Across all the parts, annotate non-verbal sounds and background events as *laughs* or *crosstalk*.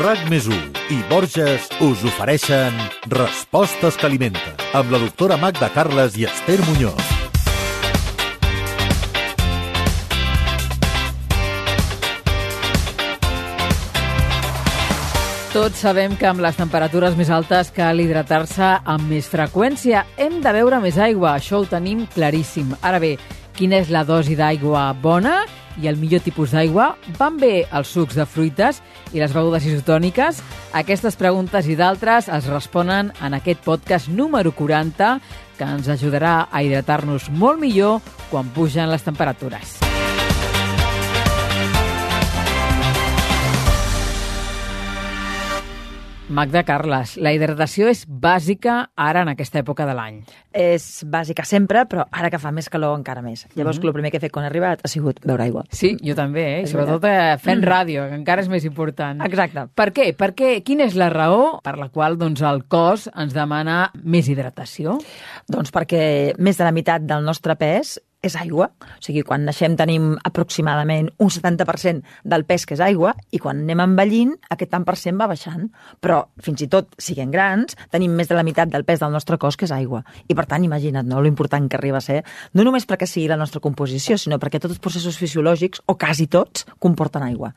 RAC més i Borges us ofereixen Respostes que alimenten amb la doctora Magda Carles i Esther Muñoz. Tots sabem que amb les temperatures més altes cal hidratar-se amb més freqüència. Hem de beure més aigua, això ho tenim claríssim. Ara bé, quina és la dosi d'aigua bona i el millor tipus d'aigua? Van bé els sucs de fruites i les begudes isotòniques? Aquestes preguntes i d'altres es responen en aquest podcast número 40 que ens ajudarà a hidratar-nos molt millor quan pugen les temperatures. Magda Carles, la hidratació és bàsica ara en aquesta època de l'any. És bàsica sempre, però ara que fa més calor encara més. Llavors, mm -hmm. el primer que he fet quan he arribat ha sigut beure aigua. Sí, jo també, eh? sobretot eh, fent mm. ràdio, que encara és més important. Exacte. Per què? Per què? Quina és la raó per la qual doncs, el cos ens demana més hidratació? Doncs perquè més de la meitat del nostre pes és aigua. O sigui, quan naixem tenim aproximadament un 70% del pes que és aigua i quan anem envellint aquest tant per cent va baixant. Però fins i tot, siguent grans, tenim més de la meitat del pes del nostre cos que és aigua. I per tant, imagina't, no?, l'important que arriba a ser, no només perquè sigui la nostra composició, sinó perquè tots els processos fisiològics, o quasi tots, comporten aigua.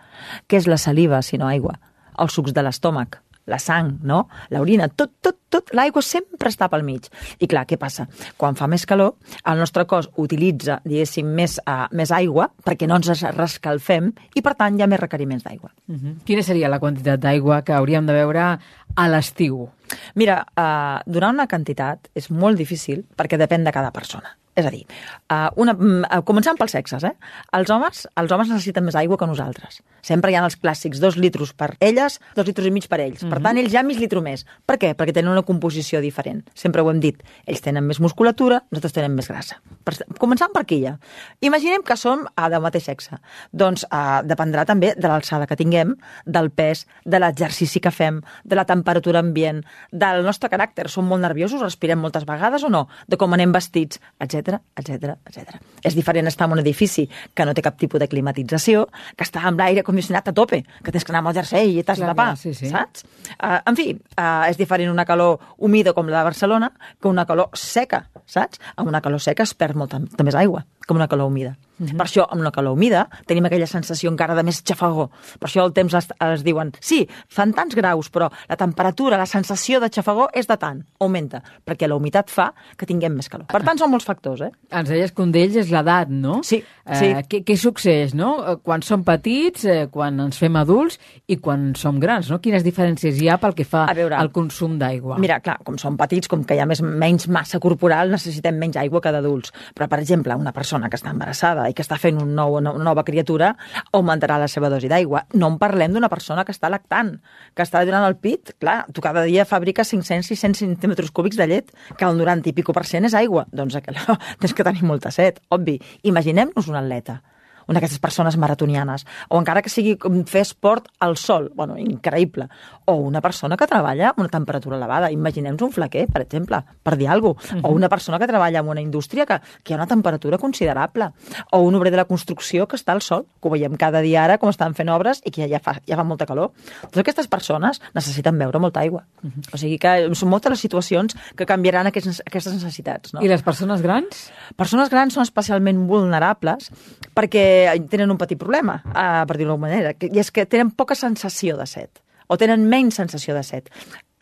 Què és la saliva, sinó aigua? Els sucs de l'estómac, la sang, no? l'orina, tot, tot, tot, l'aigua sempre està pel mig. I clar, què passa? Quan fa més calor, el nostre cos utilitza, diguéssim, més, uh, més aigua perquè no ens rescalfem i, per tant, hi ha més requeriments d'aigua. Uh mhm. -huh. Quina seria la quantitat d'aigua que hauríem de beure a l'estiu? Mira, uh, donar una quantitat és molt difícil perquè depèn de cada persona. És a dir, uh, una, uh, començant pels sexes, eh? Els homes, els homes necessiten més aigua que nosaltres. Sempre hi ha els clàssics, dos litros per elles, dos litros i mig per ells. Mm -hmm. Per mhm. tant, ells ja mig litro més. Per què? Perquè tenen una composició diferent. Sempre ho hem dit. Ells tenen més musculatura, nosaltres tenem més grassa. Per, començant per aquí ja. Imaginem que som uh, del mateix sexe. Doncs uh, dependrà també de l'alçada que tinguem, del pes, de l'exercici que fem, de la temperatura ambient, del nostre caràcter. Som molt nerviosos, respirem moltes vegades o no, de com anem vestits, etc etc etc. És diferent estar en un edifici que no té cap tipus de climatització, que està amb l'aire condicionat a tope, que tens que anar amb el jersei i t'has de tapar, sí, sí. saps? Uh, en fi, uh, és diferent una calor humida com la de Barcelona que una calor seca, saps? Amb una calor seca es perd molta, molta més aigua com una calor humida. Mhm. -huh. Per això, amb una calor humida, tenim aquella sensació encara de més xafagó. Per això el temps es, es diuen, sí, fan tants graus, però la temperatura, la sensació de xafagó és de tant, augmenta, perquè la humitat fa que tinguem més calor. Per tant, són molts factors, eh? Ens deies que un d'ells és l'edat, no? Sí, eh, sí. Què, què succeeix, no? Eh, quan som petits, eh, quan ens fem adults i quan som grans, no? Quines diferències hi ha pel que fa veure, al consum d'aigua? Mira, clar, com som petits, com que hi ha més, menys massa corporal, necessitem menys aigua que d'adults. Però, per exemple, una persona persona que està embarassada i que està fent un nou, una nova criatura augmentarà la seva dosi d'aigua. No en parlem d'una persona que està lactant, que està donant el pit. Clar, tu cada dia fabriques 500-600 centímetres cúbics de llet, que el 90 i pico per cent és aigua. Doncs aquella, *laughs* tens que tenir molta set, obvi. Imaginem-nos un atleta una d'aquestes persones maratonianes, o encara que sigui fer esport al sol, bueno, increïble, o una persona que treballa a una temperatura elevada, imaginem un flaquer, per exemple, per dir alguna cosa, uh -huh. o una persona que treballa en una indústria que, que hi ha una temperatura considerable, o un obrer de la construcció que està al sol, que ho veiem cada dia ara, com estan fent obres i que ja fa, ja fa molta calor. Totes aquestes persones necessiten beure molta aigua. Uh -huh. O sigui que són moltes les situacions que canviaran aquestes, aquestes necessitats. No? I les persones grans? Persones grans són especialment vulnerables perquè tenen un petit problema, uh, per dir-ho d'alguna manera, i és que tenen poca sensació de set o tenen menys sensació de set.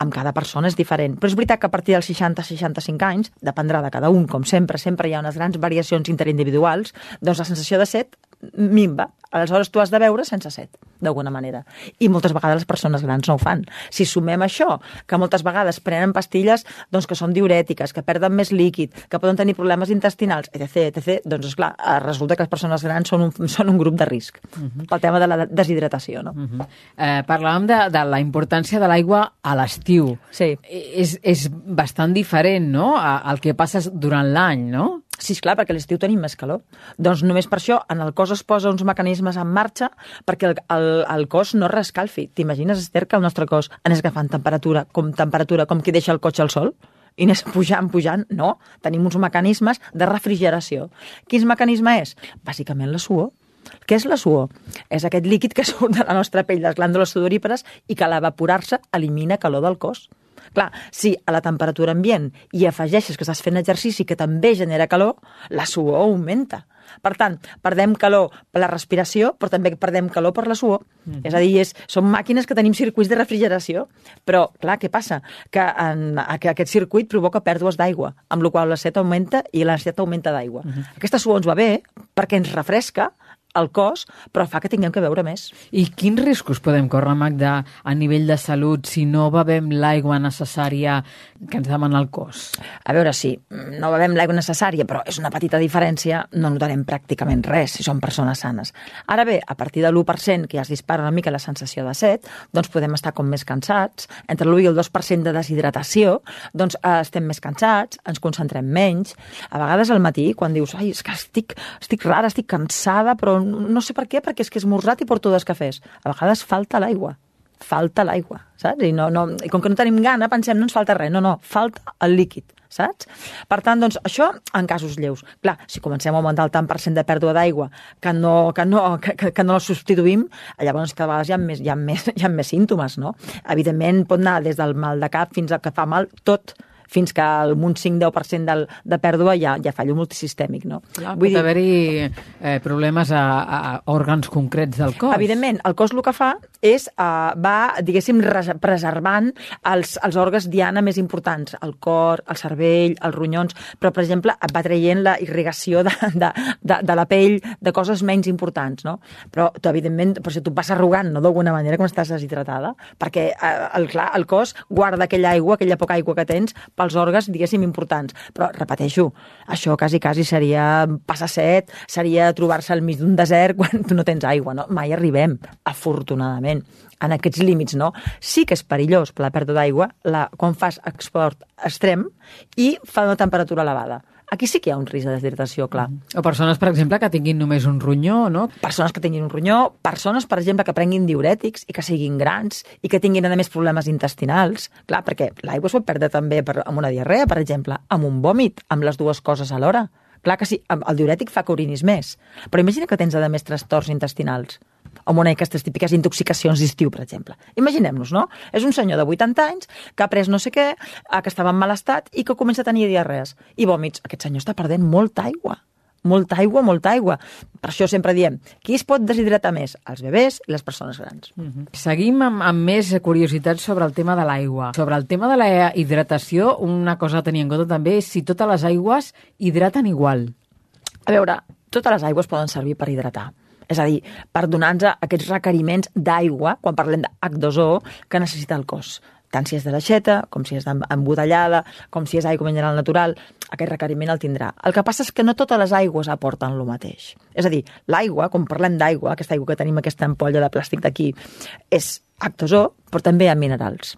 Amb cada persona és diferent, però és veritat que a partir dels 60-65 anys, dependrà de cada un, com sempre, sempre hi ha unes grans variacions interindividuals, doncs la sensació de set minva. Aleshores tu has de veure sense set, d'alguna manera. I moltes vegades les persones grans no ho fan. Si sumem això, que moltes vegades prenen pastilles doncs, que són diurètiques, que perden més líquid, que poden tenir problemes intestinals, etc, etc, doncs, esclar, eh, resulta que les persones grans són un, *laughs* són un grup de risc uh mhm. -huh. pel tema de la deshidratació. No? Uh mhm. -huh. eh, parlàvem de, de la importància de l'aigua a l'estiu. Sí. És, és bastant diferent no? al que passes durant l'any, no? Sí, clar, perquè a l'estiu tenim més calor. Doncs només per això en el cos es posa uns mecanismes en marxa perquè el, el, el cos no rescalfi. T'imagines, Esther, que el nostre cos anés agafant temperatura com temperatura com qui deixa el cotxe al sol? i anés pujant, pujant. No, tenim uns mecanismes de refrigeració. Quins mecanisme és? Bàsicament la suor. Què és la suor? És aquest líquid que *laughs* surt de la nostra pell, les glàndules sudorípares, i que a l'evaporar-se elimina calor del cos. Clar, si a la temperatura ambient hi afegeixes que estàs fent exercici que també genera calor, la suor augmenta. Per tant, perdem calor per la respiració, però també perdem calor per la suor. Mm. És a dir, és, són màquines que tenim circuits de refrigeració. Però, clar, què passa? Que, en, que aquest circuit provoca pèrdues d'aigua, amb la qual la set augmenta i la set augmenta d'aigua. Mm -hmm. Aquesta suor ens va bé perquè ens refresca, el cos, però fa que tinguem que beure més. I quins riscos podem córrer, Magda, a nivell de salut si no bevem l'aigua necessària que ens demana el cos? A veure, si no bevem l'aigua necessària, però és una petita diferència, no notarem pràcticament res si som persones sanes. Ara bé, a partir de l'1%, que ja es dispara una mica la sensació de set, doncs podem estar com més cansats. Entre l'1 i el 2% de deshidratació, doncs eh, estem més cansats, ens concentrem menys. A vegades al matí, quan dius, ai, és que estic, estic rara, estic cansada, però no sé per què, perquè és que he esmorzat i porto dos cafès. A vegades falta l'aigua falta l'aigua, saps? I, no, no, I com que no tenim gana, pensem, no ens falta res. No, no, falta el líquid, saps? Per tant, doncs, això en casos lleus. Clar, si comencem a augmentar el tant per cent de pèrdua d'aigua que no, que, no, que, que no la substituïm, llavors cada vegada hi ha, més, hi, ha més, *laughs* hi ha més símptomes, no? Evidentment, pot anar des del mal de cap fins a que fa mal tot, fins que al un 5-10% del, de pèrdua ja, ja fallo multisistèmic. No? Clar, Vull pot haver-hi eh, problemes a, a òrgans concrets del cos. Evidentment, el cos el que fa és, uh, va, diguéssim, preservant els, els òrgans diana més importants, el cor, el cervell, els ronyons, però, per exemple, va traient la irrigació de, de, de, de la pell, de coses menys importants, no? Però, tu, evidentment, per si tu vas arrugant, no?, d'alguna manera, quan estàs deshidratada, perquè, uh, el, clar, el cos guarda aquella aigua, aquella poca aigua que tens, pels òrgans, diguéssim, importants. Però, repeteixo, això quasi, quasi seria passar set, seria trobar-se al mig d'un desert quan tu no tens aigua, no? Mai arribem, afortunadament, en aquests límits, no? Sí que és perillós per la pèrdua d'aigua quan fas export extrem i fa una temperatura elevada Aquí sí que hi ha un risc de deshidratació, clar. O persones, per exemple, que tinguin només un ronyó, no? Persones que tinguin un ronyó, persones, per exemple, que prenguin diurètics i que siguin grans i que tinguin, a més, problemes intestinals. Clar, perquè l'aigua es pot perdre també per, amb una diarrea, per exemple, amb un vòmit, amb les dues coses alhora. Clar que sí, el diurètic fa que orinis més. Però imagina que tens, a més, trastorns intestinals amb una d'aquestes típiques intoxicacions d'estiu, per exemple. Imaginem-nos, no? És un senyor de 80 anys que ha pres no sé què, que estava en mal estat i que comença a tenir diarrees i vòmits. Aquest senyor està perdent molta aigua molta aigua, molta aigua. Per això sempre diem, qui es pot deshidratar més? Els bebès i les persones grans. Uh -huh. Seguim amb, amb més curiositats sobre el tema de l'aigua. Sobre el tema de la hidratació, una cosa a tenir en compte també és si totes les aigües hidraten igual. A veure, totes les aigües poden servir per hidratar. És a dir, per donar-nos aquests requeriments d'aigua, quan parlem d'H2O, que necessita el cos tant si és de l'aixeta, com si és embotellada, com si és aigua mineral natural, aquest requeriment el tindrà. El que passa és que no totes les aigües aporten el mateix. És a dir, l'aigua, quan parlem d'aigua, aquesta aigua que tenim, aquesta ampolla de plàstic d'aquí, és H2O, però també ha minerals.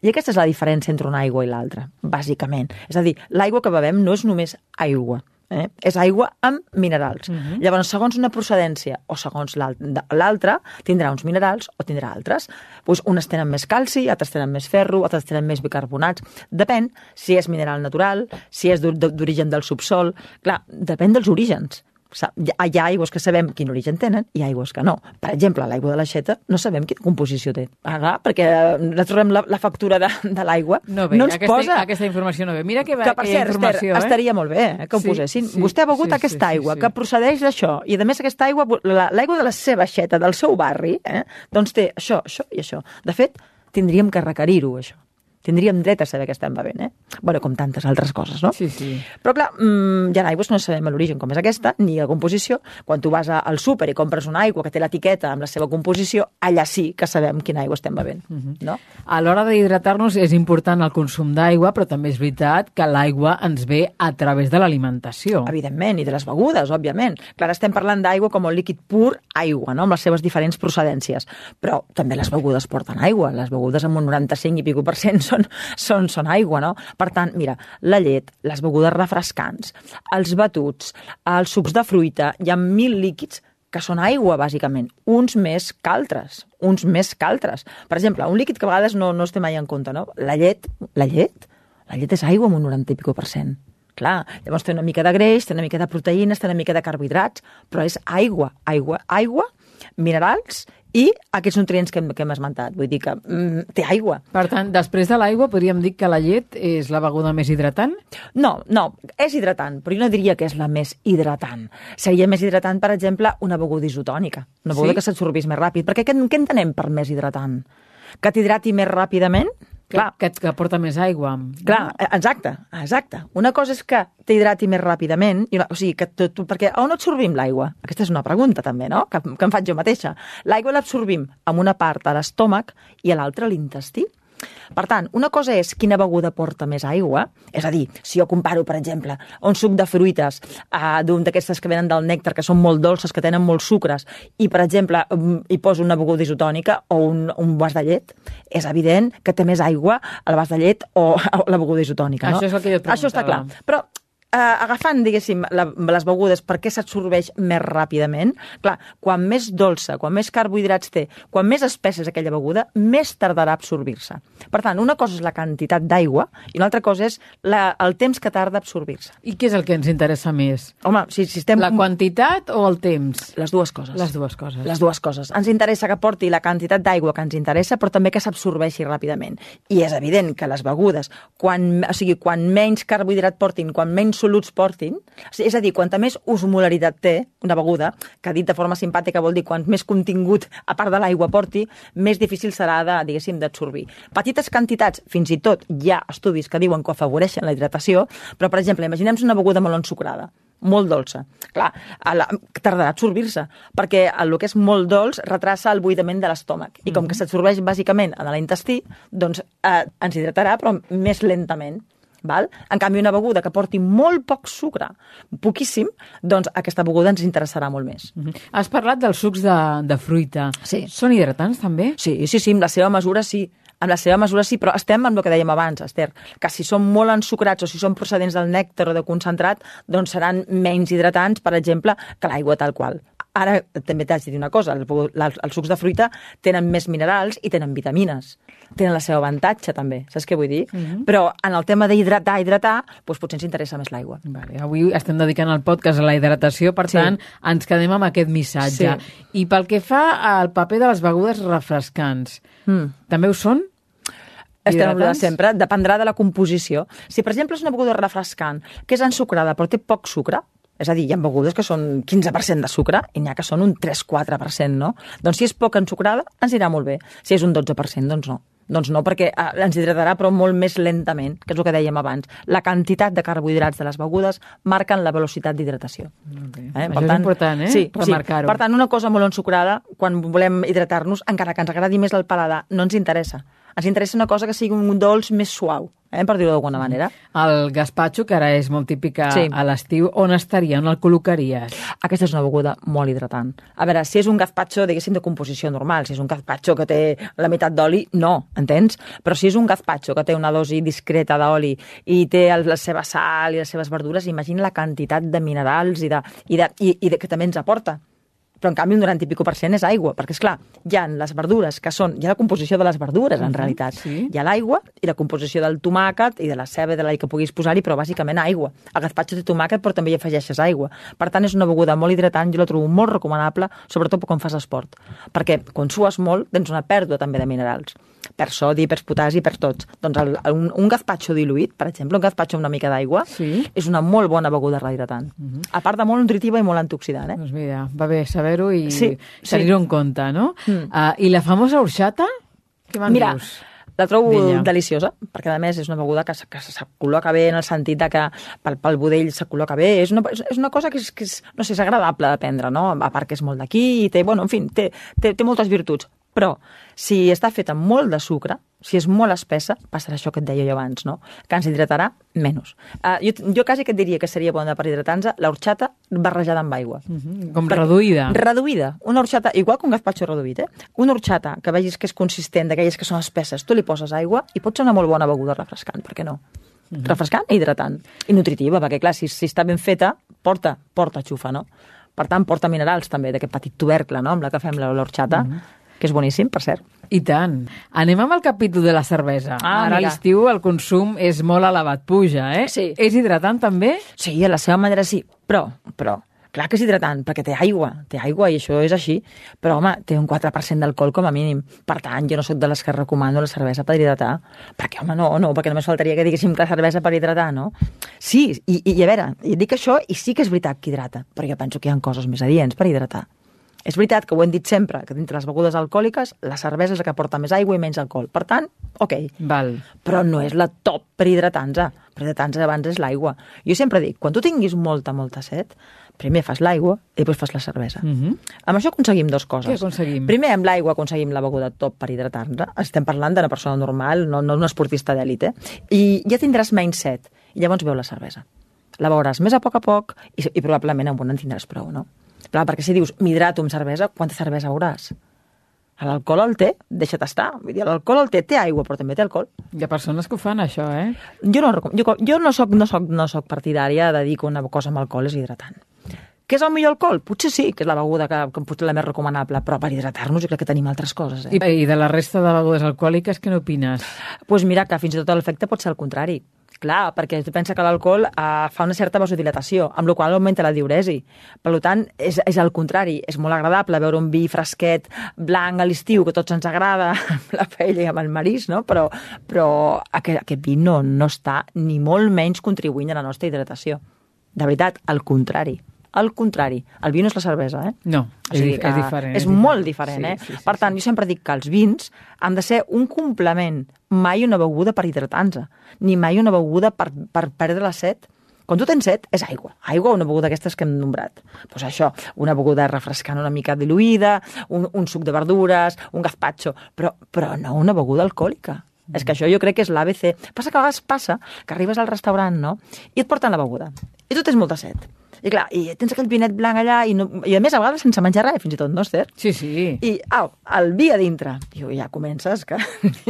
I aquesta és la diferència entre una aigua i l'altra, bàsicament. És a dir, l'aigua que bevem no és només aigua, Eh? És aigua amb minerals. Uh mhm. -huh. Llavors, segons una procedència o segons l'altra, tindrà uns minerals o tindrà altres. Pues unes tenen més calci, altres tenen més ferro, altres tenen més bicarbonats. Depèn si és mineral natural, si és d'origen del subsol. Clar, depèn dels orígens hi ha aigües que sabem quin origen tenen i aigües que no. Per exemple, l'aigua de l'aixeta no sabem quina composició té. Ara, perquè la trobem la, la factura de, de l'aigua. No ve, no ens aquesta, posa... aquesta informació no ve. Mira que, que per cert, Esther, eh? estaria molt bé eh, que ho sí, posessin. Sí, Vostè ha begut sí, aquesta aigua sí, sí. que procedeix d'això i a més aquesta aigua, l'aigua de la seva aixeta, del seu barri, eh, doncs té això, això i això. De fet, tindríem que requerir-ho, això tindríem dret a saber què estem bevent, eh? bueno, com tantes altres coses, no? Sí, sí. Però clar, mmm, hi ha aigües que no sabem l'origen com és aquesta, ni la composició. Quan tu vas al súper i compres una aigua que té l'etiqueta amb la seva composició, allà sí que sabem quina aigua estem bevent, uh mhm. -huh. no? A l'hora d'hidratar-nos és important el consum d'aigua, però també és veritat que l'aigua ens ve a través de l'alimentació. Evidentment, i de les begudes, òbviament. Clar, estem parlant d'aigua com un líquid pur, aigua, no? amb les seves diferents procedències. Però també les begudes porten aigua. Les begudes amb un 95 i pico per cent són, són, són aigua, no? Per tant, mira, la llet, les begudes refrescants, els batuts, els sucs de fruita, hi ha mil líquids que són aigua, bàsicament, uns més que altres, uns més que altres. Per exemple, un líquid que a vegades no, no es té mai en compte, no? La llet, la llet, la llet és aigua amb un 90 i per cent. Clar, llavors té una mica de greix, té una mica de proteïnes, té una mica de carbohidrats, però és aigua, aigua, aigua, minerals i aquests nutrients que hem, que hem esmentat. Vull dir que mm, té aigua. Per tant, després de l'aigua podríem dir que la llet és la beguda més hidratant? No, no, és hidratant, però jo no diria que és la més hidratant. Seria més hidratant, per exemple, una beguda isotònica, una beguda Sí? que s'absorbís més ràpid. Perquè què, què entenem per més hidratant? Que t'hidrati més ràpidament? Clar, Que, que porta més aigua. Clar, eh, exacte, exacte. Una cosa és que t'hidrati més ràpidament, i una, o sigui, que tu, tu, perquè on absorbim l'aigua? Aquesta és una pregunta també, no?, que, que em faig jo mateixa. L'aigua l'absorbim amb una part a l'estómac i a l'altra a l'intestí. Per tant, una cosa és quina beguda porta més aigua, és a dir, si jo comparo, per exemple, un suc de fruites uh, d'un d'aquestes que venen del nèctar, que són molt dolces, que tenen molts sucres, i, per exemple, um, hi poso una beguda isotònica o un, un vas de llet, és evident que té més aigua el vas de llet o, *laughs* o la beguda isotònica, no? Això és el que jo Això està clar. Però eh, agafant, diguéssim, la, les begudes, per què s'absorbeix més ràpidament? Clar, quan més dolça, quan més carbohidrats té, quan més espessa és aquella beguda, més tardarà a absorbir-se. Per tant, una cosa és la quantitat d'aigua i una altra cosa és la, el temps que tarda a absorbir-se. I què és el que ens interessa més? Home, si, si estem... La quantitat o el temps? Les dues coses. Les dues coses. Les dues coses. Ens interessa que porti la quantitat d'aigua que ens interessa, però també que s'absorbeixi ràpidament. I és evident que les begudes, quan, o sigui, quan menys carbohidrat portin, quan menys soluts portin, és a dir, quanta més osmolaritat té una beguda, que dit de forma simpàtica vol dir quan més contingut, a part de l'aigua, porti, més difícil serà de, diguéssim, d'absorbir. Petites quantitats, fins i tot hi ha estudis que diuen que afavoreixen la hidratació, però, per exemple, imaginem una beguda molt ensucrada molt dolça. Clar, a la, tardarà a absorbir-se, perquè el que és molt dolç retrassa el buidament de l'estómac. I com que s'absorbeix bàsicament en l'intestí, doncs eh, ens hidratarà, però més lentament. Val? En canvi, una beguda que porti molt poc sucre, poquíssim, doncs aquesta beguda ens interessarà molt més. Mhm. Has parlat dels sucs de, de fruita. Sí. Són hidratants, també? Sí, sí, sí, amb la seva mesura sí. Amb la seva mesura sí, però estem amb el que dèiem abans, Esther, que si són molt ensucrats o si són procedents del nèctar o de concentrat, doncs seran menys hidratants, per exemple, que l'aigua tal qual. Ara també t'haig de dir una cosa, el, el, els sucs de fruita tenen més minerals i tenen vitamines. Tenen la seva avantatge, també, saps què vull dir? Mm -hmm. Però en el tema d'hidratar, hidratar, doncs potser ens interessa més l'aigua. Vale, avui estem dedicant el podcast a la hidratació, per Sí. tant, ens quedem amb aquest missatge. Sí. I pel que fa al paper de les begudes refrescants, Mm. també ho són? Estem parlant sempre, dependrà de la composició. Si, per exemple, és una beguda refrescant que és ensucrada però té poc sucre, és a dir, hi ha begudes que són 15% de sucre i n'hi ha que són un 3-4%, no? Doncs si és poc ensucrada, ens irà molt bé. Si és un 12%, doncs no. Doncs no, perquè eh, ens hidratarà, però molt més lentament, que és el que dèiem abans. La quantitat de carbohidrats de les begudes marquen la velocitat d'hidratació. bé. Això és important, eh? Sí. Sí. Per tant, una cosa molt ensucrada, quan volem hidratar-nos, encara que ens agradi més el paladar, no ens interessa. Ens interessa una cosa que sigui un dolç més suau, eh, per dir-ho d'alguna manera. El gazpacho, que ara és molt típic a, Sí. a l'estiu, on estaria? On el col·locaries? Aquesta és una beguda molt hidratant. A veure, si és un gazpacho, diguéssim, de composició normal, si és un gazpacho que té la meitat d'oli, no, entens? Però si és un gazpacho que té una dosi discreta d'oli i té el, la seva sal i les seves verdures, imagina la quantitat de minerals i, de, i, de, i, i de, que també ens aporta. Però, en canvi, un 90 i pico per cent és aigua, perquè, és clar, hi ha les verdures que són... Hi ha la composició de les verdures, en realitat. sí. Hi ha l'aigua i la composició del tomàquet i de la ceba de l'all que puguis posar-hi, però bàsicament aigua. El gazpacho té tomàquet, però també hi afegeixes aigua. Per tant, és una beguda molt hidratant, jo la trobo molt recomanable, sobretot quan fas esport. Perquè quan sues molt, tens una pèrdua també de minerals. Per sodi, per potasi, per tots. Doncs el, un, un gazpacho diluït, per exemple, un gazpacho amb una mica d'aigua, Sí. és una molt bona beguda rehidratant. A part de molt nutritiva i molt antioxidant, eh? Doncs mira, va bé saber-ho i Sí, sí. tenir-ho en compte, no? Mm. Uh, I la famosa horxata? Què me'n Mira, dius? la trobo deliciosa, perquè a més és una beguda que, se- que se col·loca bé en el sentit de que pel, pel budell se col·loca bé. És una, és una cosa que és, que és, no sé, és agradable de prendre, no? A part que és molt d'aquí i té, bueno, en fi, té, té, té moltes virtuts. Però si està feta amb molt de sucre, si és molt espessa, passarà això que et deia jo abans, no? Que ens hidratarà menys. Uh, jo, jo quasi que et diria que seria bona per hidratar-nos l'horxata barrejada amb aigua. Mhm, Com Perquè- reduïda. Reduïda. Una horxata, igual que un gazpacho reduït, eh? Una horxata que vegis que és consistent, d'aquelles que són espesses, tu li poses aigua i pot ser una molt bona beguda refrescant, per què no? Refrescant i hidratant. I nutritiva, perquè clar, si, si està ben feta, porta, porta xufa, no? Per tant, porta minerals també, d'aquest petit tubercle, no?, amb la que fem la- l'horxata, que és boníssim, per cert. I tant. Anem amb el capítol de la cervesa. Ah, Ara a l'estiu el consum és molt elevat, puja, eh? Sí. És hidratant també? Sí, a la seva manera sí, però, però, clar que és hidratant, perquè té aigua, té aigua i això és així, però home, té un 4% d'alcohol com a mínim. Per tant, jo no sóc de les que recomano la cervesa per hidratar, perquè home, no, no, perquè només faltaria que diguéssim que la cervesa per hidratar, no? Sí, i, i, i a veure, dic això i sí que és veritat que hidrata, però jo penso que hi ha coses més adients per hidratar. És veritat que ho hem dit sempre, que dintre les begudes alcohòliques la cervesa és la que porta més aigua i menys alcohol. Per tant, ok, Val. però no és la top per hidratar-nos. Per hidratar-nos abans és l'aigua. Jo sempre dic, quan tu tinguis molta, molta set, primer fas l'aigua i després fas la cervesa. Mm -hmm. Amb això aconseguim dues coses. Què aconseguim? Primer, amb l'aigua aconseguim la beguda top per hidratar-nos. Estem parlant d'una persona normal, no, no d'un esportista d'èlite. I ja tindràs menys set. I llavors veu la cervesa. La beuràs més a poc a poc i, i probablement amb una en tindràs prou, no? Clar, perquè si dius m'hidrato amb cervesa, quanta cervesa beuràs? L'alcohol el té, deixa't estar. Vull dir, l'alcohol el té, té aigua, però també té alcohol. Hi ha persones que ho fan, això, eh? Jo no, jo, jo no, soc, no, soc, no soc partidària de dir que una cosa amb alcohol és hidratant. Què és el millor alcohol? Potser sí, que és la beguda que, que potser la més recomanable, però per hidratar-nos jo crec que tenim altres coses. I, Eh? I de la resta de begudes alcohòliques, què n'opines? pues mira, que fins i tot l'efecte pot ser el contrari. Clar, perquè pensa que l'alcohol eh, fa una certa vasodilatació, amb la qual augmenta la diuresi. Per tant, és, és el contrari. És molt agradable veure un vi fresquet, blanc a l'estiu, que tots ens agrada, *laughs* amb la paella i amb el marís, no? Però, però aquest, aquest vi no, no està ni molt menys contribuint a la nostra hidratació. De veritat, al contrari. Al contrari. El vi no és la cervesa, eh? No, O és, sigui que és diferent. És molt diferent, eh? Sí, sí, sí, per tant, jo sempre dic que els vins han de ser un complement, mai una beguda per hidratar-nos, ni mai una beguda per, per perdre la set. Quan tu tens set, és aigua. Aigua o una beguda d'aquestes que hem nombrat. Doncs pues això, una beguda refrescant una mica diluïda, un, un suc de verdures, un gazpacho, però, però no una beguda alcohòlica. És que això jo crec que és l'ABC. Passa que a vegades passa que arribes al restaurant, no?, i et porten la beguda. I tu tens molta set. I clar, i tens aquell vinet blanc allà, i, no, i a més a vegades sense menjar res, fins i tot, no, Esther? Sí, sí. I, au, el vi a dintre. Diu, ja comences que...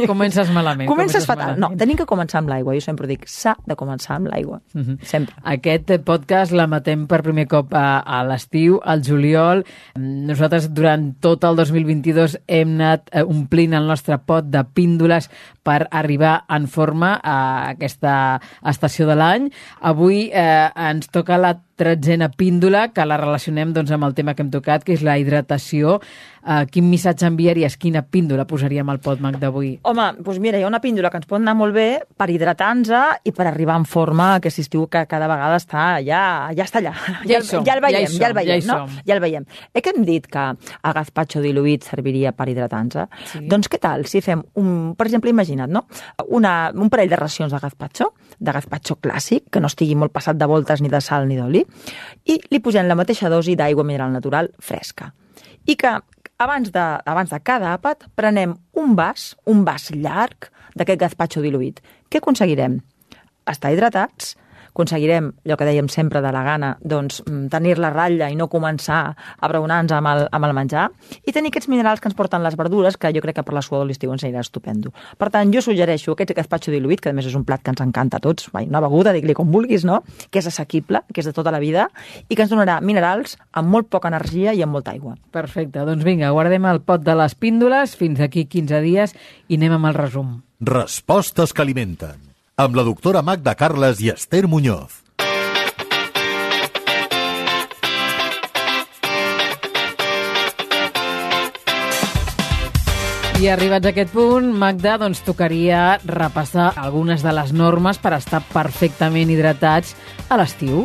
Comences malament. *laughs* Comences fatal. No, malament. tenim que començar amb l'aigua. Jo sempre dic, s'ha de començar amb l'aigua. Mhm. Sempre. Aquest podcast l'emetem per primer cop a, a l'estiu, al juliol. Nosaltres durant tot el 2022 hem anat eh, omplint el nostre pot de píndoles per arribar en forma a aquesta estació de l'any. Avui eh, ens toca la tretzena píndola, que la relacionem doncs, amb el tema que hem tocat, que és la hidratació. Eh, quin missatge enviaries, quina píndola posaríem al pot, Mac, d'avui? Home, doncs mira, hi ha una píndola que ens pot anar molt bé per hidratar-nos i per arribar en forma aquest estiu que cada vegada està ja, ja està allà. Ja el- som, ja el veiem, ja hi ja, el som, veiem, ja no? som. Ja el veiem. Eh que hem dit que el gazpacho diluït serviria per hidratar-nos? Sí. Doncs què tal si fem, un, per exemple, imagina't, no? Una, un parell de racions de gazpacho, de gazpacho clàssic, que no estigui molt passat de voltes ni de sal ni d'oli, i li posem la mateixa dosi d'aigua mineral natural fresca. I que abans de, abans de cada àpat prenem un vas, un vas llarg d'aquest gazpacho diluït. Què aconseguirem? Estar hidratats, aconseguirem, allò que dèiem sempre de la gana, doncs mm, tenir la ratlla i no començar a braonar-nos amb, el, amb el menjar, i tenir aquests minerals que ens porten les verdures, que jo crec que per la suor de l'estiu ens anirà estupendo. Per tant, jo suggereixo aquest gazpacho diluït, que a més és un plat que ens encanta a tots, una beguda, digue-li com vulguis, no? que és assequible, que és de tota la vida, i que ens donarà minerals amb molt poca energia i amb molta aigua. Perfecte, doncs vinga, guardem el pot de les píndoles fins d'aquí 15 dies i anem amb el resum. Respostes que alimenten. Amb la doctora Magda Carles i Esther Muñoz. I arribats a aquest punt, Magda, doncs tocaria repassar algunes de les normes per estar perfectament hidratats a l'estiu.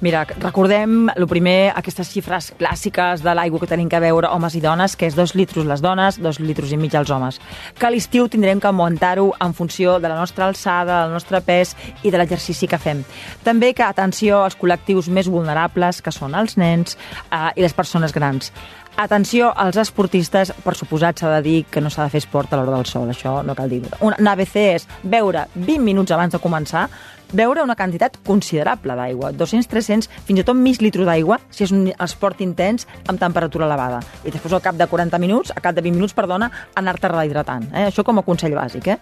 Mira, recordem, el primer, aquestes xifres clàssiques de l'aigua que tenim que veure homes i dones, que és dos litros les dones, dos litros i mig els homes. Que a l'estiu tindrem que augmentar-ho en funció de la nostra alçada, del nostre pes i de l'exercici que fem. També que atenció als col·lectius més vulnerables, que són els nens eh, i les persones grans. Atenció als esportistes, per suposat s'ha de dir que no s'ha de fer esport a l'hora del sol, això no cal dir. Un ABC és veure 20 minuts abans de començar beure una quantitat considerable d'aigua, 200, 300, fins i tot mig litro d'aigua, si és un esport intens amb temperatura elevada. I després al cap de 40 minuts, a cap de 20 minuts, perdona, anar-te rehidratant. Eh? Això com a consell bàsic. Eh?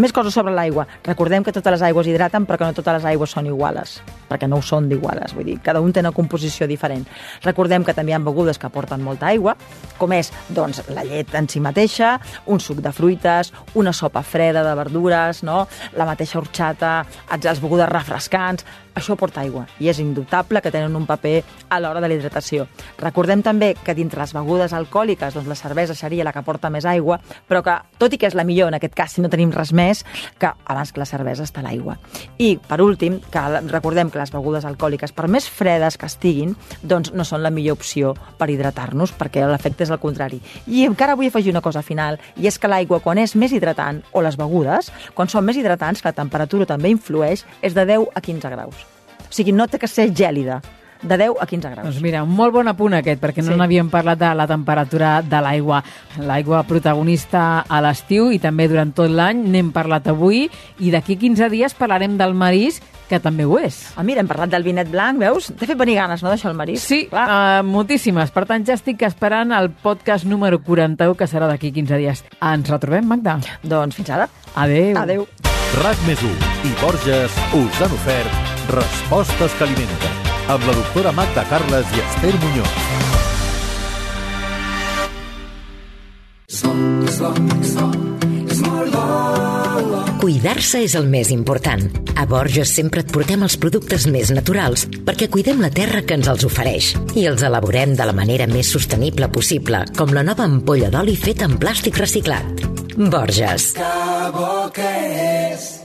Més coses sobre l'aigua. Recordem que totes les aigües hidraten, però que no totes les aigües són iguales, perquè no ho són d'iguales. Vull dir, cada un té una composició diferent. Recordem que també hi ha begudes que aporten molta aigua, com és doncs, la llet en si mateixa, un suc de fruites, una sopa freda de verdures, no? la mateixa horxata, les begudes refrescants, això porta aigua i és indubtable que tenen un paper a l'hora de la hidratació. Recordem també que dintre les begudes alcohòliques doncs la cervesa seria la que porta més aigua, però que, tot i que és la millor en aquest cas, si no tenim res més, que abans que la cervesa està l'aigua. I, per últim, que recordem que les begudes alcohòliques, per més fredes que estiguin, doncs no són la millor opció per hidratar-nos, perquè l'efecte és el contrari. I encara vull afegir una cosa final, i és que l'aigua, quan és més hidratant, o les begudes, quan són més hidratants, que la temperatura també influeix, és de 10 a 15 graus. O sigui, no té que ser gèlida de 10 a 15 graus. Doncs mira, un molt bon apunt aquest, perquè no sí. n'havíem parlat de la temperatura de l'aigua. L'aigua protagonista a l'estiu i també durant tot l'any, n'hem parlat avui, i d'aquí 15 dies parlarem del marís, que també ho és. Ah, mira, hem parlat del vinet blanc, veus? T'he fet venir ganes, no, d'això, el marís? Sí, uh, moltíssimes. Per tant, ja estic esperant el podcast número 41, que serà d'aquí 15 dies. Ens retrobem, Magda? Doncs fins ara. Adeu. Adeu. RAC més i Borges us han ofert Respostes que alimenten, amb la doctora Magda Carles i Esther Muñoz. Cuidar-se és el més important. A Borges sempre et portem els productes més naturals perquè cuidem la terra que ens els ofereix i els elaborem de la manera més sostenible possible, com la nova ampolla d'oli feta en plàstic reciclat. Borges. Que bo que és